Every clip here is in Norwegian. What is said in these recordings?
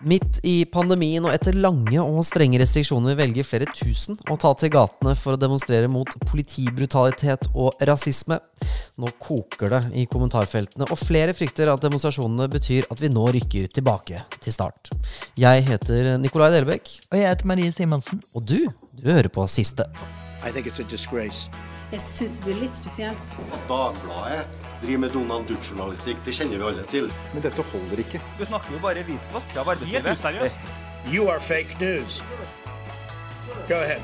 Midt i pandemien og etter lange og strenge restriksjoner velger flere tusen å ta til gatene for å demonstrere mot politibrutalitet og rasisme. Nå koker det i kommentarfeltene, og flere frykter at demonstrasjonene betyr at vi nå rykker tilbake til start. Jeg heter Nikolai Delbekk. Og jeg heter Marie Simonsen. Og du, du hører på Siste. I think it's a disgrace. Jeg syns det blir litt spesielt. At Dagbladet driver med Donald Duck-journalistikk, det kjenner vi alle til. Men dette holder ikke. Du snakker jo bare visvask av arbeidslivet. Helt useriøst. You are fake news. Go ahead.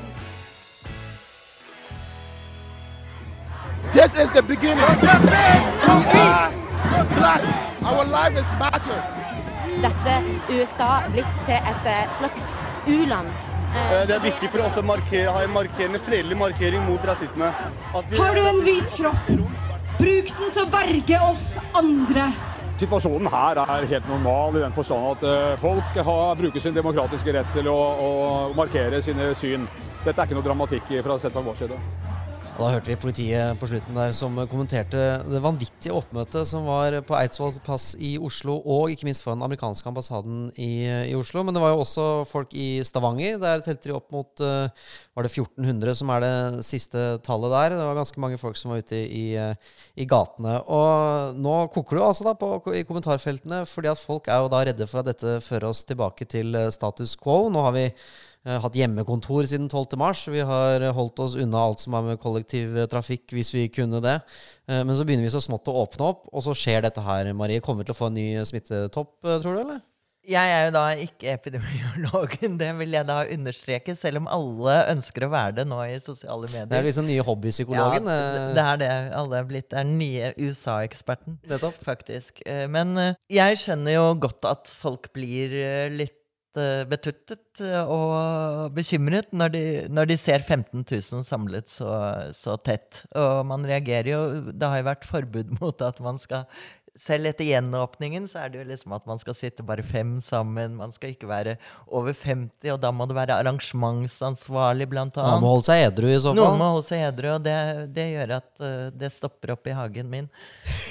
This is the beginning. We are black. Our life is battered. Dette USA blitt til et eh, slags u-land. Eh, Det er viktig for oss å markere, ha en markerende, fredelig markering mot rasisme. At vi- Har du en hvit kropp? Bruk den til å berge oss andre. Situasjonen her er helt normal i den forstand at eh, folk har, bruker sin demokratiske rett til å, å markere sine syn. Dette er ikke noe dramatikk fra sett fra vår side. Og da hørte vi politiet på slutten der som kommenterte det vanvittige oppmøtet som var på Eidsvoll plass i Oslo, og ikke minst foran den amerikanske ambassaden i, i Oslo. Men det var jo også folk i Stavanger. Der telte de opp mot eh, Var det 1400 som er det siste tallet der? Det var ganske mange folk som var ute i, i gatene. Og nå koker det altså da på, i kommentarfeltene, fordi at folk er jo da redde for at dette fører oss tilbake til eh, status quo. Nå har vi hatt hjemmekontor siden 12. mars. Vi har holdt oss unna alt som er med kollektivtrafikk, hvis vi kunne det. Eh, Men så begynner vi så smått å åpne opp, og så skjer dette her, Marie. Kommer vi til å få en ny smittetopp, eh, tror du, eller? Jeg er jo da ikke epidemiologen, det vil jeg da understreke, selv om alle ønsker å være det nå i sosiale medier. Det er liksom den nye hobbypsykologen. Ja, eh, det, er det. Alle er blitt det er den nye USA-eksperten, faktisk. Eh, Men eh, jeg skjønner jo godt at folk blir eh, litt eh, betuttet eh, og bekymret når de, når de ser 15 000 samlet så, så tett. Og man reagerer jo Det har jo vært forbud mot at man skal selv etter gjenåpningen så er det jo liksom at man skal sitte bare fem sammen. Man skal ikke være over 50, og da må det være arrangementsansvarlig, blant Man Noen må holde seg edru i så fall. Noen må holde seg edru, og det, det gjør at uh, det stopper opp i hagen min.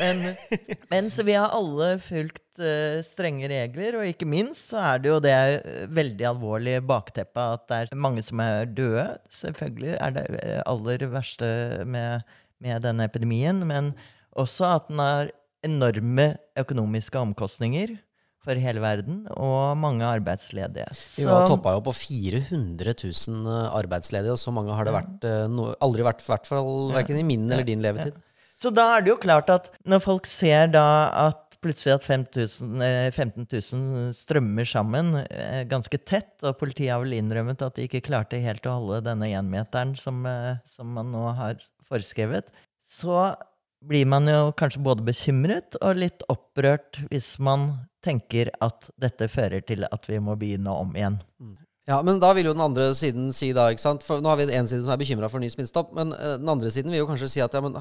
Men, men så vi har alle fulgt uh, strenge regler, og ikke minst så er det jo det eh, veldig alvorlige bakteppet at det er mange som er døde. Selvfølgelig er det aller verste med, med denne epidemien, men også at den har enorme økonomiske omkostninger for hele verden, og mange arbeidsledige. Vi var toppa jo på 400 000 arbeidsledige, og så mange har det vært, eh, no, aldri vært, i hvert fall verken i min eller din levetid. Så da er det jo klart at når folk ser da at plutselig at 5000, eh, 15 000 strømmer sammen eh, ganske tett, og politiet har vel innrømmet at de ikke klarte helt å holde denne énmeteren som, eh, som man nå har foreskrevet, så blir man jo kanskje både bekymret og litt opprørt hvis man tenker at dette fører til at vi må begynne om igjen. Ja, men da vil jo den andre siden si da, ikke sant For nå har vi en side som er bekymra for ny smittestopp, men eh, den andre siden vil jo kanskje si at ja, men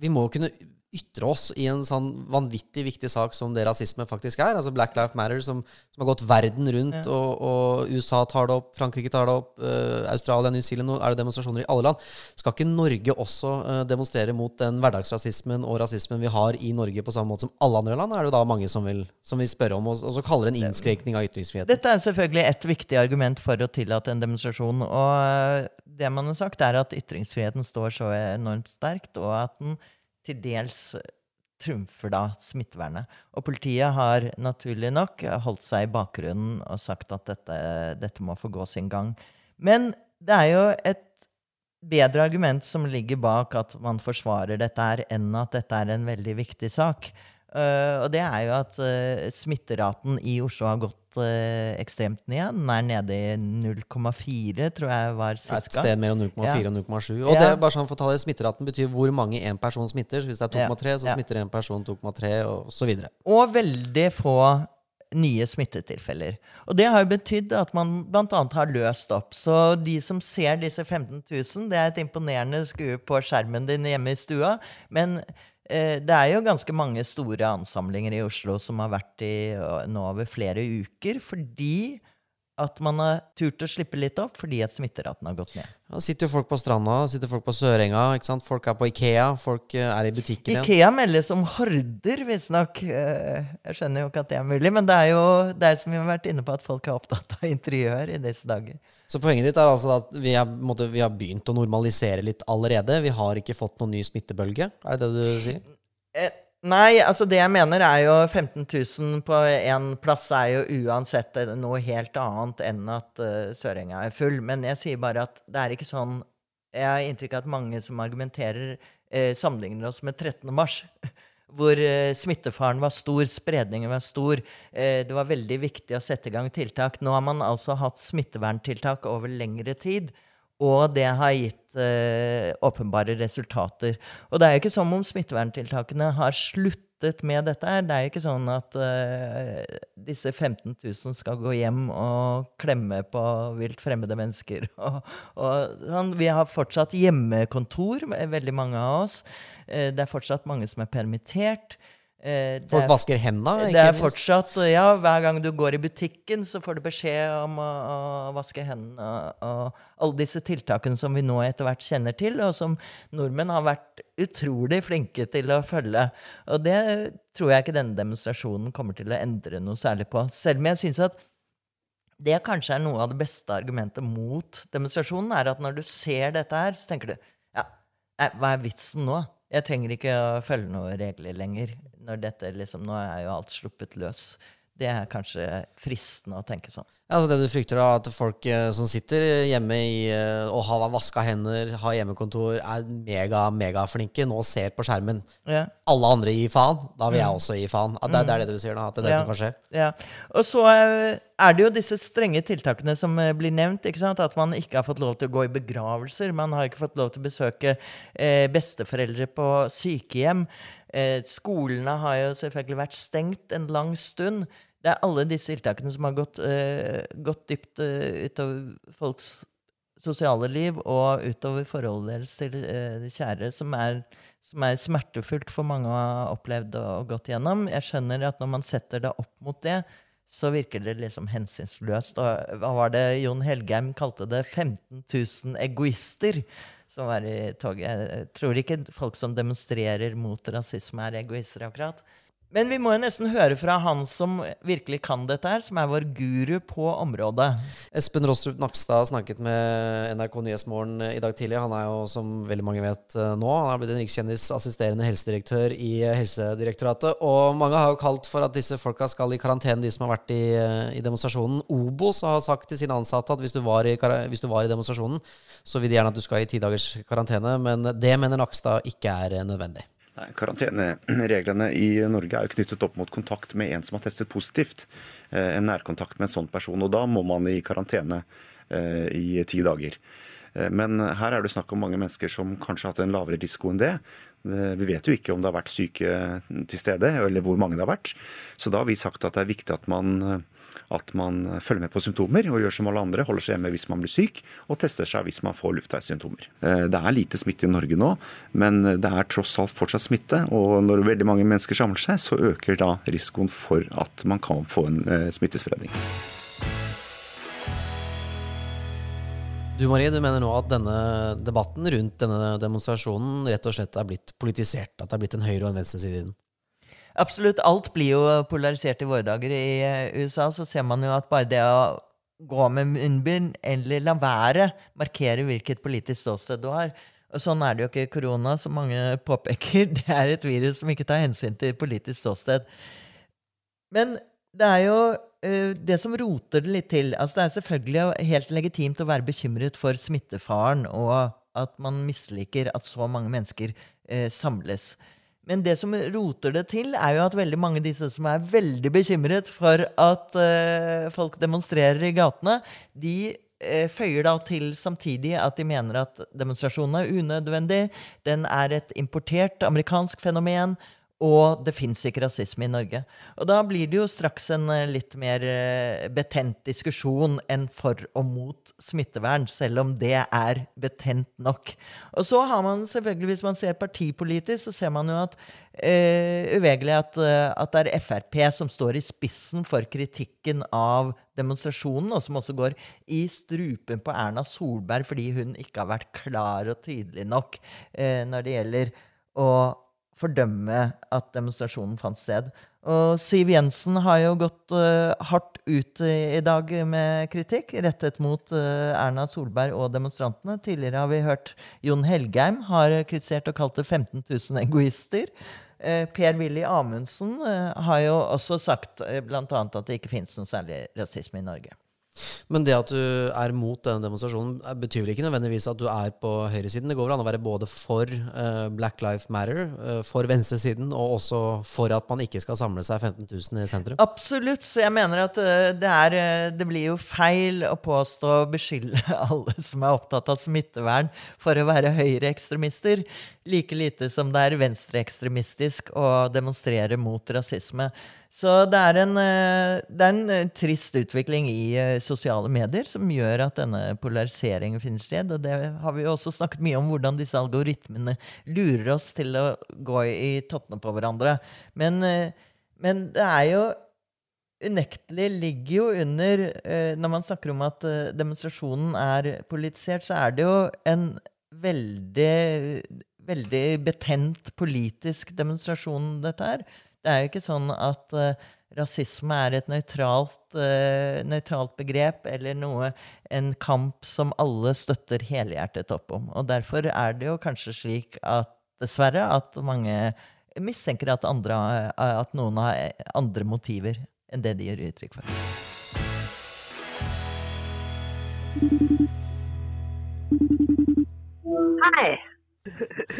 vi må kunne ytre oss i en sånn vanvittig viktig sak som det rasisme faktisk er. Altså Black Life Matter, som, som har gått verden rundt, og, og USA tar det opp, Frankrike tar det opp, uh, Australia, New Zealand, nå er det demonstrasjoner i alle land. Skal ikke Norge også uh, demonstrere mot den hverdagsrasismen og rasismen vi har i Norge på samme måte som alle andre land? Er det jo da mange som vil, som vil spørre om, og, og så kaller det en innskrenkning av ytringsfriheten? Dette er selvfølgelig et viktig argument for å tillate en demonstrasjon. Og eh, det man har sagt, er at ytringsfriheten står så enormt sterkt, og at den til dels trumfer da smittevernet. Og politiet har naturlig nok holdt seg i bakgrunnen og sagt at dette, dette må få gå sin gang. Men det er jo et bedre argument som ligger bak at man forsvarer dette her, enn at dette er en veldig viktig sak. Eh, og det er jo at uh, smitteraten i Oslo har gått uh, ekstremt ned. Den er nede i 0,4, tror jeg var sist gang. Et sted mellom 0,4 Ja. og 0,7. Og Ja. det bare sånn for å ta det, Smitteraten betyr hvor mange en person smitter. Så hvis det er 2,3, så smitter en person 2,3, og så videre. Og veldig få nye smittetilfeller. Og det har jo betydd at man bl.a. har løst opp. Så de som ser disse 15 000, det er et imponerende skue på skjermen din hjemme i stua. Men det er jo ganske mange store ansamlinger i Oslo som har vært i nå over flere uker, fordi at man har turt å slippe litt opp fordi at smitteraten har gått ned. Da sitter jo folk på stranda, sitter folk på Sørenga, ikke sant? folk er på Ikea, folk eh, er i butikken igjen. Ikea meldes om horder, visstnok. Eh, Jeg skjønner jo ikke at det er mulig, men det er jo det er som vi har vært inne på, at folk er opptatt av interiør i disse dager. Så poenget ditt er altså at vi, er, måtte, vi har begynt å normalisere litt allerede. Vi har ikke fått noen ny smittebølge, er det det du sier? Eh, Nei, altså det jeg mener er jo 15 000 på én plass er jo uansett noe helt annet enn at uh, Sørenga er full. Men jeg sier bare at det er ikke sånn Jeg har inntrykk av at mange som argumenterer, uh, sammenligner oss med 13. mars. Hvor uh, smittefaren var stor, spredningen var stor. Det var veldig viktig å sette i gang tiltak. Nå har man altså hatt smitteverntiltak over lengre tid. Og det har gitt eh, åpenbare resultater. Og det er jo ikke som om smitteverntiltakene har sluttet med dette. her. Det er jo ikke sånn at eh, disse 15 000 skal gå hjem og klemme på vilt fremmede mennesker. Og, og, sånn. Vi har fortsatt hjemmekontor, veldig mange av oss. Eh, det er fortsatt mange som er permittert. Eh, Folk er, vasker hendene? Det er fortsatt, ja, Hver gang du går i butikken, så får du beskjed om å, å vaske hendene. Og, og, alle disse tiltakene som vi nå etter hvert kjenner til, og som nordmenn har vært utrolig flinke til å følge. Og det tror jeg ikke denne demonstrasjonen kommer til å endre noe særlig på. Selv om jeg synes at det kanskje er noe av det beste argumentet mot demonstrasjonen, er at når du ser dette her, så tenker du ja, hva er vitsen nå? Jeg trenger ikke å følge noen regler lenger. Når dette liksom, Nå er jo alt sluppet løs. Det er kanskje fristende å tenke sånn. Ja, altså Det du frykter, da, at folk eh, som sitter hjemme i, eh, og har vaska hender, har hjemmekontor, er mega, mega flinke, nå ser på skjermen. Ja. Alle andre gir faen. Da vil jeg Mm. også gi faen. At det, det er det du sier, da? At det er det Ja. som kan skje? Ja. Og så eh, er det jo disse strenge tiltakene som blir nevnt. ikke sant? At man ikke har fått lov til å gå i begravelser. Man har ikke fått lov til å besøke eh, besteforeldre på sykehjem. Eh, skolene har jo selvfølgelig vært stengt en lang stund. Det er alle disse tiltakene som har gått, uh, gått dypt uh, utover folks sosiale liv og utover forholdet deres til uh, de kjære, som er, som er smertefullt for mange å ha opplevd og gått gjennom. Jeg skjønner at når man setter det opp mot det, så virker det liksom hensynsløst. Og hva var det Jon Helgheim kalte det? 15 000 egoister som var i toget. Jeg tror ikke folk som demonstrerer mot rasisme, er egoister, akkurat. Men vi må jo nesten høre fra han som virkelig kan dette her, som er vår guru på området. Espen Rostrup Nakstad snakket med NRK Nyhetsmorgen i dag tidlig. Han er jo, som veldig mange vet eh, nå, han er blitt en rikskjendis, assisterende helsedirektør i eh, Helsedirektoratet. Og mange har jo kalt for at disse folka skal i karantene, de som har vært i, eh, i demonstrasjonen. Obos har sagt til sine ansatte at hvis du, var i, hvis du var i demonstrasjonen, så vil de gjerne at du skal i ti dagers karantene. Men det mener Nakstad ikke er nødvendig. Karantenereglene i Norge er jo knyttet opp mot kontakt med en som har testet positivt. eh, En nærkontakt med en sånn person. Og da må man i karantene eh, i ti dager. Eh, Men her er det snakk om mange mennesker som kanskje har hatt en lavere risiko enn det. Eh, Vi vet jo ikke om det har vært syke til stede, eller hvor mange det har vært. Så da har vi sagt at det er viktig at man, eh, at man følger med på symptomer og gjør som alle andre, holder seg hjemme hvis man blir syk, og tester seg hvis man får luftveissymptomer. Eh, Det er lite smitte i Norge nå, men det er tross alt fortsatt smitte. Og når veldig mange mennesker samler seg, så øker da risikoen for at man kan få en eh, smittespredning. Du Marie, du mener nå at denne debatten rundt denne demonstrasjonen rett og slett er blitt politisert? At det er blitt en høyre- og en venstreside i den? Absolutt alt blir jo polarisert i våre dager. I eh, USA så ser man jo at bare det å gå med munnbind eller la være markerer hvilket politisk ståsted du har. Og sånn er det jo ikke korona, som mange påpeker. Det er et virus som ikke tar hensyn til politisk ståsted. Men det er jo uh, det som roter det litt til. Altså det er selvfølgelig helt legitimt å være bekymret for smittefaren, og at man misliker at så mange mennesker uh, samles. Men det som roter det til, er jo at veldig mange av disse som er veldig bekymret for at uh, folk demonstrerer i gatene, de føyer da til samtidig at de mener at demonstrasjonen er unødvendig. Den er et importert amerikansk fenomen. Og det fins ikke rasisme i Norge. Og da blir det jo straks en eh, litt mer eh, betent diskusjon enn for og mot smittevern, selv om det er betent nok. Og så har man selvfølgelig, hvis man ser partipolitisk, så ser man jo at eh, uvegelig at, uh, at det er Frp som står i spissen for kritikken av demonstrasjonen, og som også går i strupen på Erna Solberg fordi hun ikke har vært klar og tydelig nok eh, når det gjelder å fordømme at demonstrasjonen fant sted. Og Siv Jensen har jo gått uh, hardt ut i dag med kritikk rettet mot uh, Erna Solberg og demonstrantene. Tidligere har vi hørt Jon Helgheim har kritisert og kalt det 15 000 egoister. Uh, Per-Willy Amundsen har jo også sagt uh, bl.a. at det ikke finnes noe særlig rasisme i Norge. Men det at du er mot denne demonstrasjonen, betyr vel ikke nødvendigvis at du er på høyresiden? Det går vel an å være både for uh, Black Life Matter, uh, for venstresiden, og også for at man ikke skal samle seg 15 000 i sentrum? Absolutt. Så jeg mener at uh, det, er, det blir jo feil å påstå å beskylde alle som er opptatt av smittevern, for å være høyreekstremister. Like lite som det er venstreekstremistisk å demonstrere mot rasisme. Så det er, en, det er en trist utvikling i sosiale medier som gjør at denne polariseringen finner sted. Og det har vi jo også snakket mye om, hvordan disse algoritmene lurer oss til å gå i tottene på hverandre. Men, men det er jo unektelig ligger jo under Når man snakker om at demonstrasjonen er politisert, så er det jo en veldig, veldig betent politisk demonstrasjon, dette her. Det er jo ikke sånn at uh, rasisme er et nøytralt, uh, nøytralt, begrep eller noe, en kamp som alle støtter helhjertet opp om. Og derfor er det jo kanskje slik at dessverre at mange mistenker at, andre, at noen har andre motiver enn det de gir uttrykk for. Hei.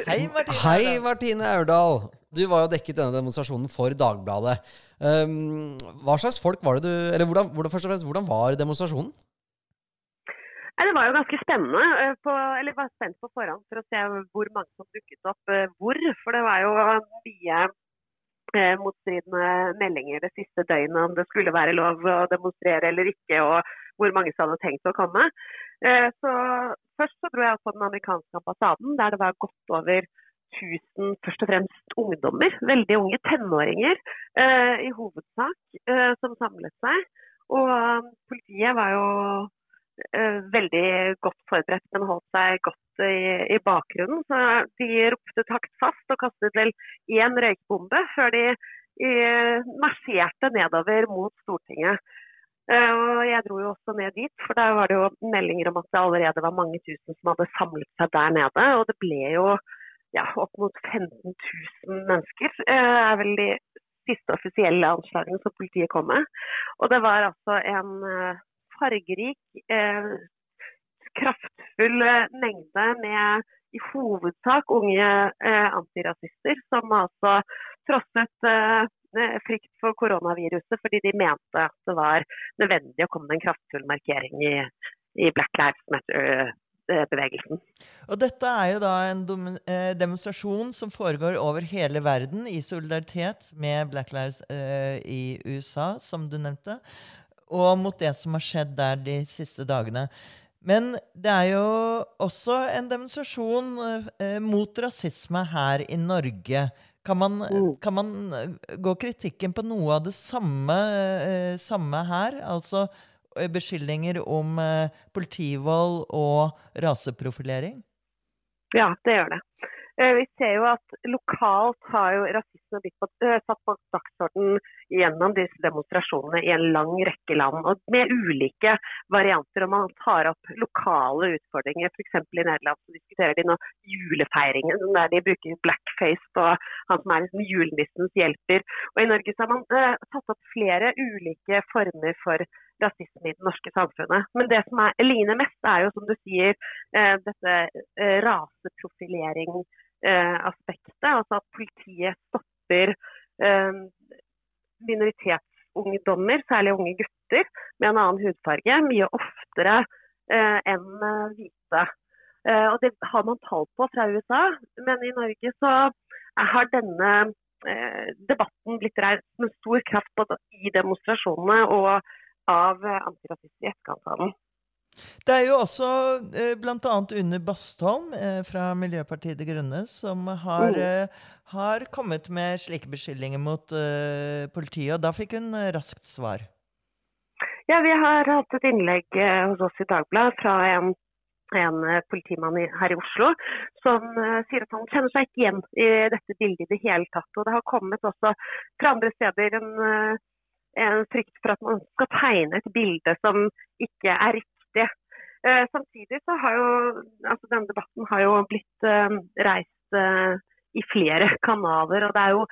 Hei, Martine. Hei, Martine Aurdal. Du var jo dekket denne demonstrasjonen for Dagbladet. Um, hva slags folk var det du Eller hvordan, hvordan, først og fremst, hvordan var demonstrasjonen? Det var jo ganske spennende. På, eller var spent på forhånd for å se hvor mange som dukket opp hvor. For det var jo mye eh, motstridende meldinger det siste døgnet om det skulle være lov å demonstrere eller ikke, og hvor mange som hadde tenkt å komme. Eh, så Først så dro jeg på den amerikanske ambassaden, der det var godt over 1000 først og fremst ungdommer. Veldig unge tenåringer eh, i hovedsak eh, som samlet seg. Og um, politiet var jo eh, veldig godt forberedt, men holdt seg godt i, i, bakgrunnen. Så de ropte taktfast og kastet vel én røykbombe før de i, marsjerte nedover mot Stortinget. Uh, og Jeg dro jo også ned dit, for der var det jo meldinger om at det allerede var mange tusen som hadde samlet seg der nede. Og det ble jo ja, opp mot 15 000 mennesker, uh, er vel de siste offisielle anslagene som politiet kom med. Og det var altså en uh, fargerik, kraftfull mengde med i hovedsak unge antirasister, som altså trosset frykt for koronaviruset fordi de mente at det var nødvendig å komme med en kraftfull markering i, i Black Lives Matter-bevegelsen. Og Dette er jo da en demonstrasjon som foregår over hele verden i solidaritet med Black Lives uh, i USA, som du nevnte, og mot det som har skjedd der de siste dagene. Men det er jo også en demonstrasjon uh, mot rasisme her i Norge. Kan man, mm. kan man, eh, gå kritikken på noe av det samme, eh, samme her? Altså eh, beskyldninger om eh, politivold og raseprofilering? Ja, det gjør det. Eh, vi ser jo at lokalt har jo rasisme blitt satt på dagsorden gjennom disse demonstrasjonene i en lang rekke land. og Med ulike varianter. og Man tar opp lokale utfordringer. F.eks. i Nederland så diskuterer de nå julefeiringen, der de bruker blackface på han som er liksom julenissens hjelper. Og I Norge så har man uh, tatt opp flere ulike former for rasisme i det norske samfunnet. Men det som er, ligner mest, er jo som du sier, eh, dette raseprofilering eh, aspektet. Altså at politiet stopper eh, minoritetsungdommer, særlig unge gutter med en annen hudfarge, mye oftere eh, enn eh, hvite. Eh, og Det har man tall på fra USA, men i Norge så har denne debatten blitt reist med stor kraft både i demonstrasjonene og av antirasister i etterkantavtalen. Det er jo også eh, bl.a. Une Bastholm eh, fra Miljøpartiet De Grønne som har, mm. eh, har, kommet med slike beskyldninger mot eh, politiet, og da fikk hun eh, raskt svar. Ja, vi har hatt et innlegg eh, hos oss i Dagbladet fra en en eh, politimann her i Oslo som uh, sier at han kjenner seg ikke igjen i dette bildet i det hele tatt. Og det har kommet også fra andre steder en, uh, en frykt for at man skal tegne et bilde som ikke er riktig. Eh, samtidig så har jo altså denne debatten har jo blitt reist i flere kanaler. Og det er jo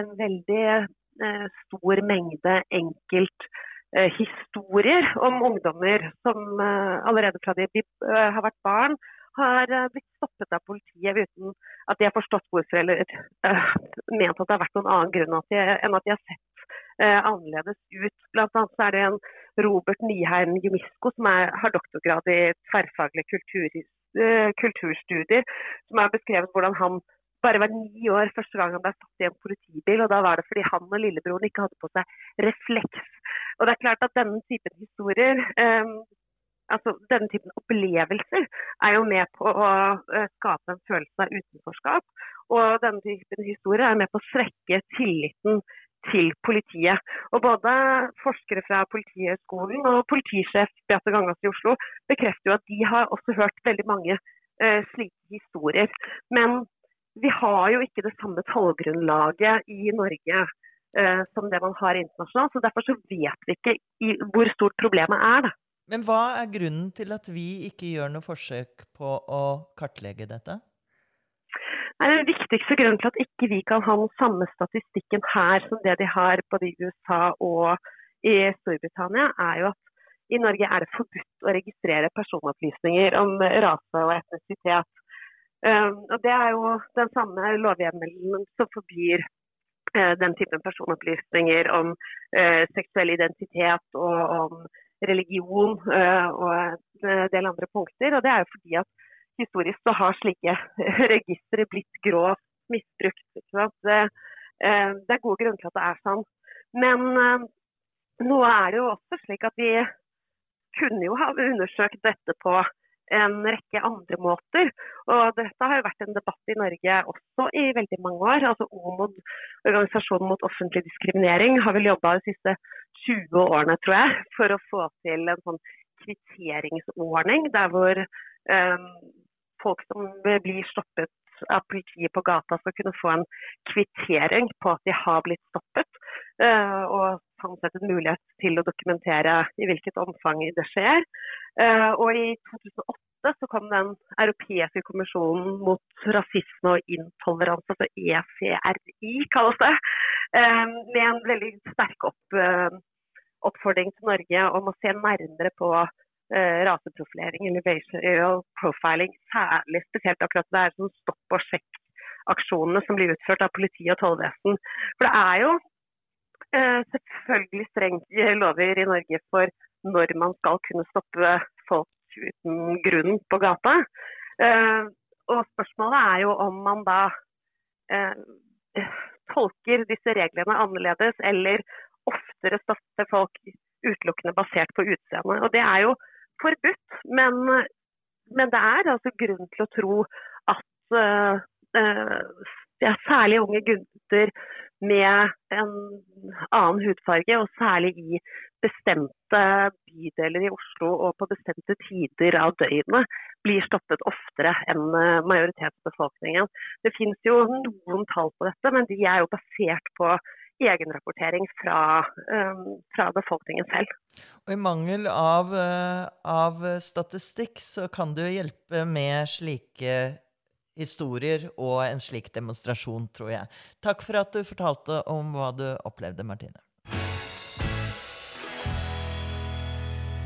en veldig stor mengde enkelt Eh, om ungdommer som eh, allerede fra de eh, har vært barn, har blitt stoppet av politiet uten at de har forstått hvorfor eller ment at det har vært noen annen grunn enn at de har sett uh, annerledes ut. Blant annet så er det en Robert Nyheim Jumisko som er, har doktorgrad i tverrfaglige kultur, eh, kulturstudier, som har beskrevet hvordan han bare var ni år første gang han ble satt i en politibil. og Da var det fordi han og lillebroren ikke hadde på seg refleks. Og det er klart at denne typen historier, eh, altså denne typen opplevelser, er jo med på å uh, skape en følelse av utenforskap. Og denne typen historier er med på å svekke tilliten til politiet. Og Både forskere fra Politihøgskolen og politisjef Beate Gangas i Oslo bekrefter jo at de har også hørt veldig mange eh, slike historier. Men vi har jo ikke det samme tallgrunnlaget i Norge eh, som det man har internasjonalt. så Derfor så vet vi ikke i, hvor stort problemet er. Da. Men hva er grunnen til at vi ikke gjør noe forsøk på å kartlegge dette? Nei, den viktigste grunnen til at ikke vi kan ha den samme statistikken her som det de har både i USA og i Storbritannia, er jo at i Norge er det forbudt å registrere personopplysninger om rase og etnisitet. Ehm, og Det er jo den samme lovhjemmelen som forbyr eh, den typen personopplysninger om eh, seksuell identitet og om religion eh, og en del andre punkter. Og Det er jo fordi at historisk så har slike registre blitt grovt misbrukt. Det, det er gode grunner til at det er sånn. Men nå er det jo også slik at vi kunne jo ha undersøkt dette på en rekke andre måter. Og dette har jo vært en debatt i Norge også i veldig mange år. altså OMOD, Organisasjonen mot offentlig diskriminering, har vel jobba de siste 20 årene, tror jeg, for å få til en sånn kvitteringsordning der hvor um, folk som blir stoppet av politiet på gata skal kunne få en kvittering på at de har blitt stoppet. Uh, og sånn sett en mulighet til å dokumentere i hvilket omfang det skjer. Uh, og I 2008 så kom den europeiske kommisjonen mot rasisme og intoleranse, altså ECRI kalles det, med en veldig sterk opp, oppfordring til Norge om å se nærmere på raseprofilering eller racial profiling. Særlig spesielt akkurat det er sånn stopp og sjekk-aksjonene som blir utført av politi og tollvesen. For det er jo Eh, selvfølgelig strengt lover i Norge for når man skal kunne stoppe folk uten grunn på gata. Eh, og spørsmålet er jo om man da eh, tolker disse reglene annerledes, eller oftere stopper folk utelukkende basert på utseendet. Og det er jo forbudt, men, men, det er altså grunn til å tro at uh, uh, særlig unge gutter med en annen hudfarge, og særlig i bestemte bydeler i Oslo og på bestemte tider av døgnet, blir stoppet oftere enn eh, majoritetsbefolkningen. Det finnes jo noen tall på dette, men de er jo basert på egenrapportering fra, um, fra befolkningen selv. Og I mangel av, uh, av statistikk så kan du hjelpe med slike historier og en slik demonstrasjon, tror jeg. Takk for at du fortalte om hva du opplevde, Martine.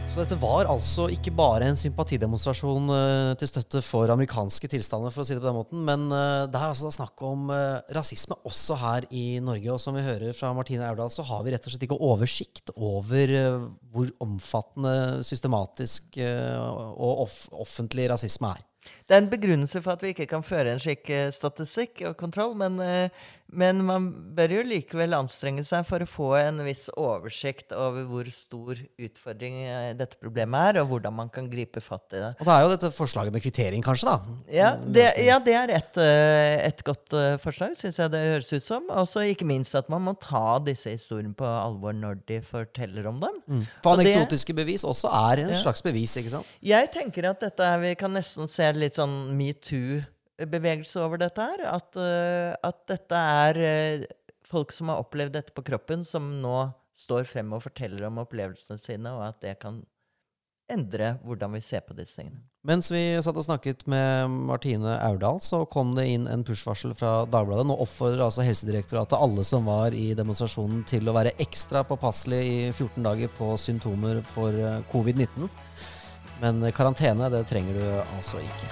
Så dette var altså ikke bare en sympatidemonstrasjon uh, til støtte for amerikanske tilstander, for å si det på den måten, men uh, det er altså snakk om uh, rasisme også her i Norge. Og som vi hører fra Martine Aurdal, så har vi rett og slett ikke oversikt over hvor omfattende systematisk og off offentlig rasisme er. Det er en begrunnelse for at vi ikke kan føre en slik eh, statistikk og kontroll, men, eh, men, man bør jo likevel anstrenge seg for å få en viss oversikt over hvor stor utfordring eh, dette problemet er, og hvordan man kan gripe fatt i det. Og da er jo dette forslaget med kvittering, kanskje, da? Ja, det, ja, det er et, et godt forslag, syns jeg det høres ut som. Og ikke minst at man må ta disse historiene på alvor når de forteller om dem. Mm. For anekdotiske bevis også er en ja. slags bevis, ikke sant? Jeg tenker at dette vi kan nesten se litt sånn metoo-bevegelse over dette her. At, uh, at, dette er uh, folk som har opplevd dette på kroppen, som nå står frem og forteller om opplevelsene sine, og at det kan endre hvordan vi ser på disse tingene. Mens vi satt og snakket med Martine Aurdal, så kom det inn en push-varsel fra Dagbladet. Nå oppfordrer altså Helsedirektoratet alle som var i demonstrasjonen til å være ekstra påpasselig i 14 dager på symptomer for eh, covid-19. Men karantene, det trenger du altså ikke.